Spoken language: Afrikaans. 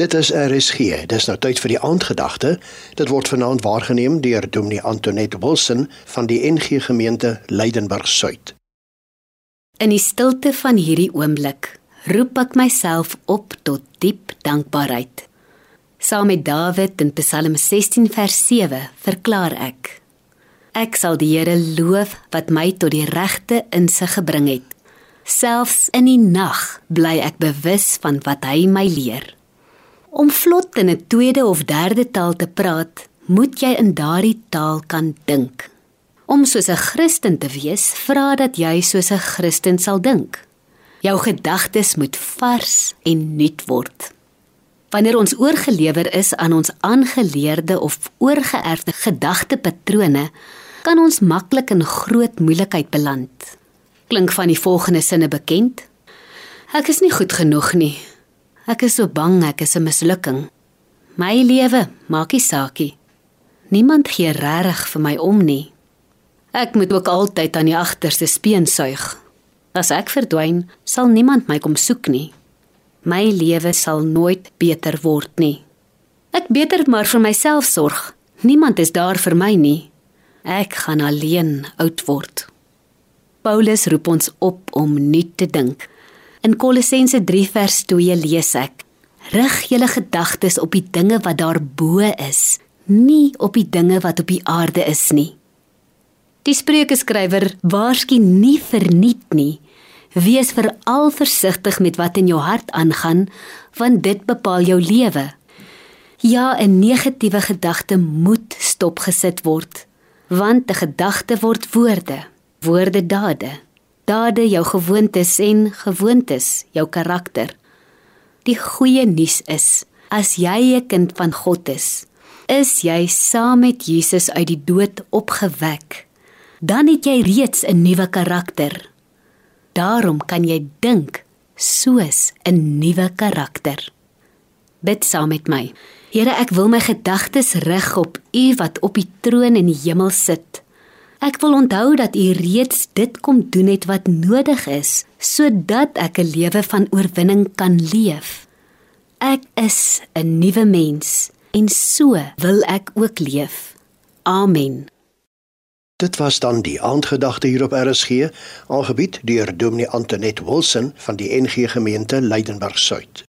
Dit is RSG. Dis nou tyd vir die aandgedagte. Dit word vanaand waargeneem deur Dominee Antoinette Wilson van die NG Gemeente Leidenburg Suid. In die stilte van hierdie oomblik roep ek myself op tot diep dankbaarheid. Saam met Dawid in Psalm 16 vers 7 verklaar ek: Ek sal die Here loof wat my tot die regte insig gebring het. Selfs in die nag bly ek bewus van wat hy my leer. Om vlot in 'n tweede of derde taal te praat, moet jy in daardie taal kan dink. Om soos 'n Christen te wees, vra dat jy soos 'n Christen sal dink. Jou gedagtes moet vars en nuut word. Wanneer ons oorgelewer is aan ons aangeleerde of oorgeerfde gedagtepatrone, kan ons maklik in groot moeilikheid beland. Klink van die volgende sinne bekend? Ek is nie goed genoeg nie. Ek is so bang ek is 'n mislukking. My lewe maak nie saakie. Niemand gee regtig vir my om nie. Ek moet ook altyd aan die agterste speen suig. As ek verdwyn, sal niemand my kom soek nie. My lewe sal nooit beter word nie. Ek beter maar vir myself sorg. Niemand is daar vir my nie. Ek gaan alleen oud word. Paulus roep ons op om nuut te dink. In Kolossense 3 vers 2 lees ek: Rig julle gedagtes op die dinge wat daarbo is, nie op die dinge wat op die aarde is nie. Die Spreuke skrywer waarsku nie verniet nie. Wees veral versigtig met wat in jou hart aangaan, want dit bepaal jou lewe. Ja, 'n negatiewe gedagte moet stopgesit word, want 'n gedagte word woorde, woorde dade dade jou gewoontes en gewoontes jou karakter. Die goeie nuus is, as jy 'n kind van God is, is jy saam met Jesus uit die dood opgewek. Dan het jy reeds 'n nuwe karakter. Daarom kan jy dink soos 'n nuwe karakter. Bid saam met my. Here, ek wil my gedagtes rig op U wat op die troon in die hemel sit. Ek wil onthou dat U reeds dit kom doen het wat nodig is sodat ek 'n lewe van oorwinning kan leef. Ek is 'n nuwe mens en so wil ek ook leef. Amen. Dit was dan die aandgedagte hier op RSG, aangebied deur Dominee Antoinette Wilson van die NG Gemeente Leidenburg Suid.